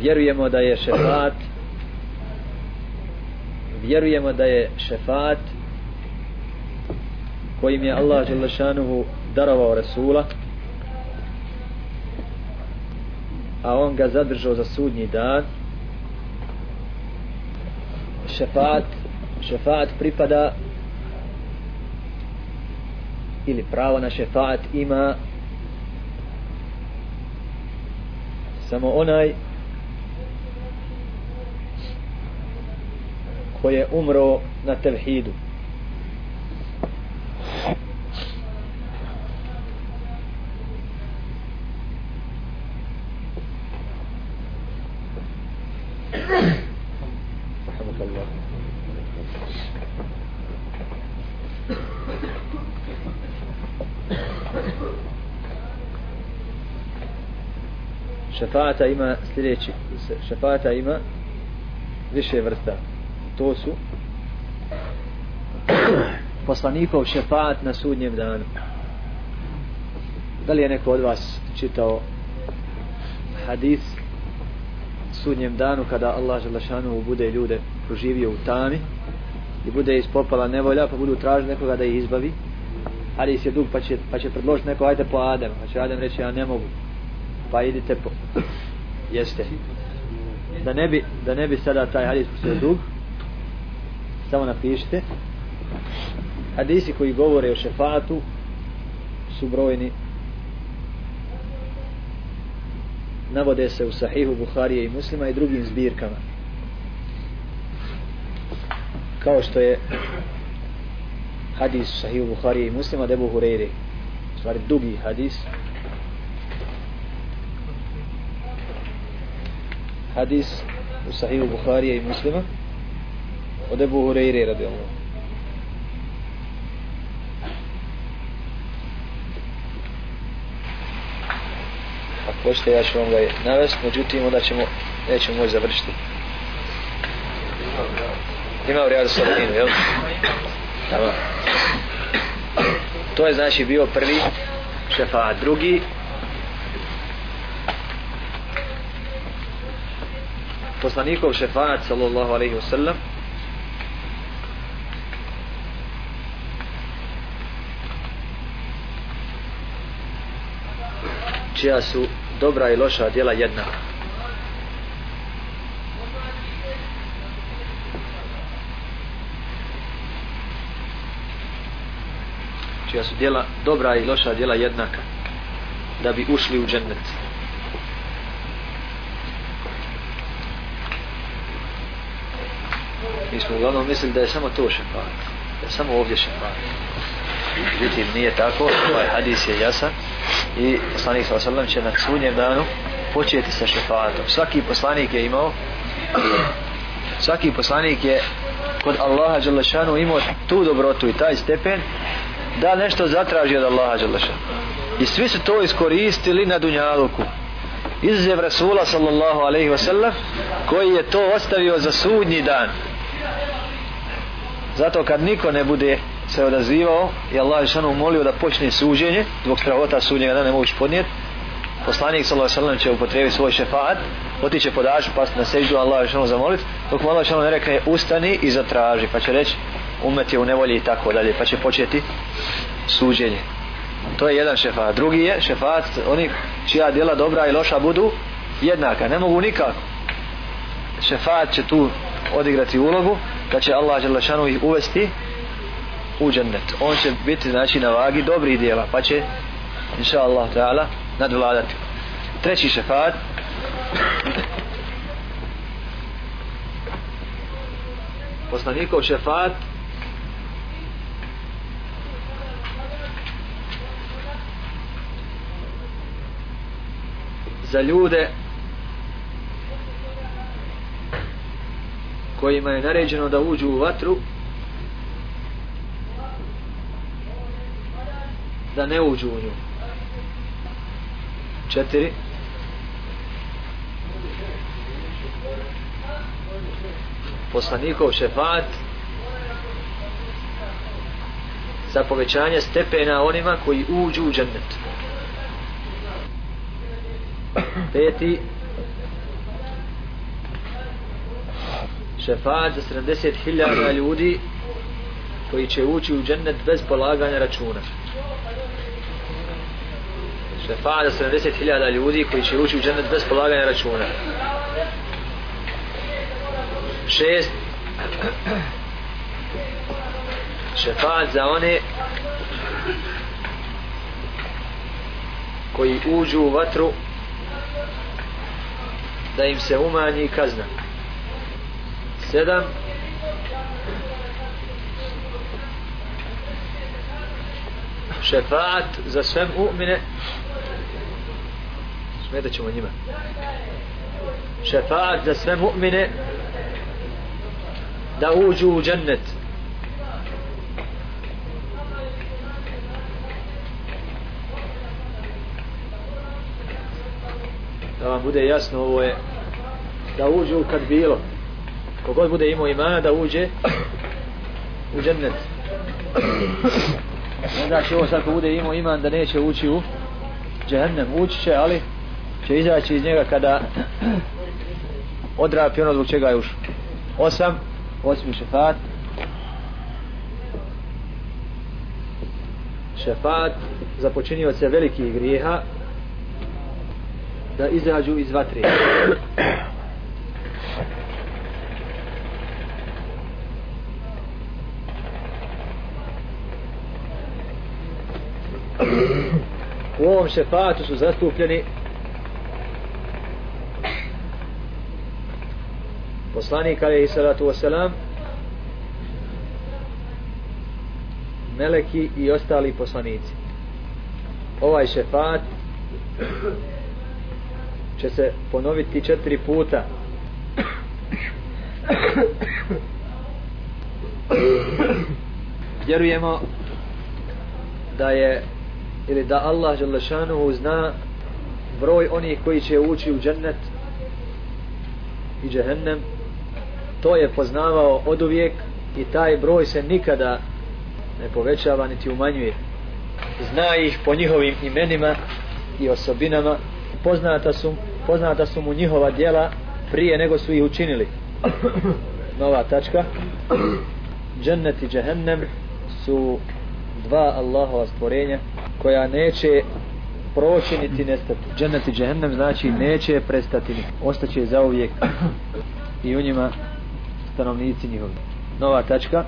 vjerujemo da je šefat vjerujemo da je šefat kojim je Allah Đelešanuhu darovao Rasula a on ga zadržao za sudnji dan. Šefat šefat pripada ili pravo na šefat ima samo onaj koji je umro na tevhidu. Šefata ima sljedeći šefata ima više vrsta to su poslanikov šefat na sudnjem danu. Da li je neko od vas čitao hadis sudnjem danu kada Allah želešanu bude ljude proživio u tami i bude ispopala nevolja pa budu tražiti nekoga da ih izbavi? Ali je dug pa će, pa će predložiti neko ajde po Adem pa će Adem reći ja ne mogu. Pa idite po jeste. Da ne bi, da ne bi sada taj hadis postao dug samo napišite. Hadisi koji govore o šefatu su brojni. Navode se u sahihu Buharije i muslima i drugim zbirkama. Kao što je hadis u sahihu Buharije i muslima debu Hureyre. Stvari dugi hadis. Hadis u sahihu Buharije i muslima od Ebu Hureyre radi Allah ako hoćete ja ću vam ga navest međutim onda ćemo nećemo moći završiti ima u Rijadu Salinu jel? Tamo. to je znači bio prvi šefa drugi poslanikov šefat sallallahu alaihi wa čija su dobra i loša djela jednaka čija su djela dobra i loša djela jednaka da bi ušli u džennet. Mi smo uglavnom mislili da je samo to šefat da je samo ovdje šefat međutim nije tako ovaj hadis je jasan i poslanik sa osallam će na sudnjem danu početi sa šefatom. Svaki poslanik je imao svaki poslanik je kod Allaha Đalešanu imao tu dobrotu i taj stepen da nešto zatraži od Allaha Đalešanu i svi su to iskoristili na dunjaluku. Izuzev Rasula sallallahu alaihi wasallam koji je to ostavio za sudnji dan. Zato kad niko ne bude se odazivao i Allah je molio da počne suđenje zbog strahota sudnjega da ne mogući podnijeti poslanik sallallahu alejhi ve će upotrijebiti svoj šefaat otiće pod dažu past na seždu Allah je zamoliti dok mu Allah ne rekne ustani i zatraži pa će reći umet je u nevolji i tako dalje pa će početi suđenje. To je jedan šefaat. Drugi je šefaat oni čija djela dobra i loša budu jednaka ne mogu nikako. Šefaat će tu odigrati ulogu da će Allah Đelešanu ih uvesti u džennet. On će biti znači na vagi dobrih dijela pa će inša Allah ta'ala nadvladati. Treći šefat. Poslanikov šefat. Za ljude kojima je naređeno da uđu u vatru da ne uđu u nju. Četiri. Poslanikov šefat za povećanje stepena onima koji uđu u džennet. Peti. Šefat za 70.000 ljudi koji će ući u džennet bez polaganja računa šefaat za 70.000 ljudi koji će ući u džennet bez polaganja računa. Šest šefaat za one koji uđu u vatru da im se umanji kazna. Sedam šefaat za sve mu'mine smetat ćemo njima. Šefaat za sve mu'mine da uđu u džennet. Da vam bude jasno ovo je da uđu kad bilo. Kogod bude imao imana da uđe u džennet. Ne znači ovo sad ko bude imao iman da neće ući u džennem ući će ali će izaći iz njega kada odrapi ono zbog čega je ušao. Osam osmi šefat. Šefat za počinioce velikih grijeha da izađu iz vatre. U ovom šefatu su zastupljeni poslanik alaihi salatu wasalam meleki i ostali poslanici. Ovaj šefat će se ponoviti četiri puta. Vjerujemo da je ili da Allah Želešanuhu zna broj onih koji će ući u džennet i džehennem to je poznavao od uvijek i taj broj se nikada ne povećava niti umanjuje. Zna ih po njihovim imenima i osobinama. Poznata su, poznata su mu njihova djela prije nego su ih učinili. Nova tačka. Džennet i džehennem su dva Allahova stvorenja koja neće proći niti nestati. Džennet i džehennem znači neće prestati, ostaće zauvijek i u njima stanovnici njihovi. Nova tačka.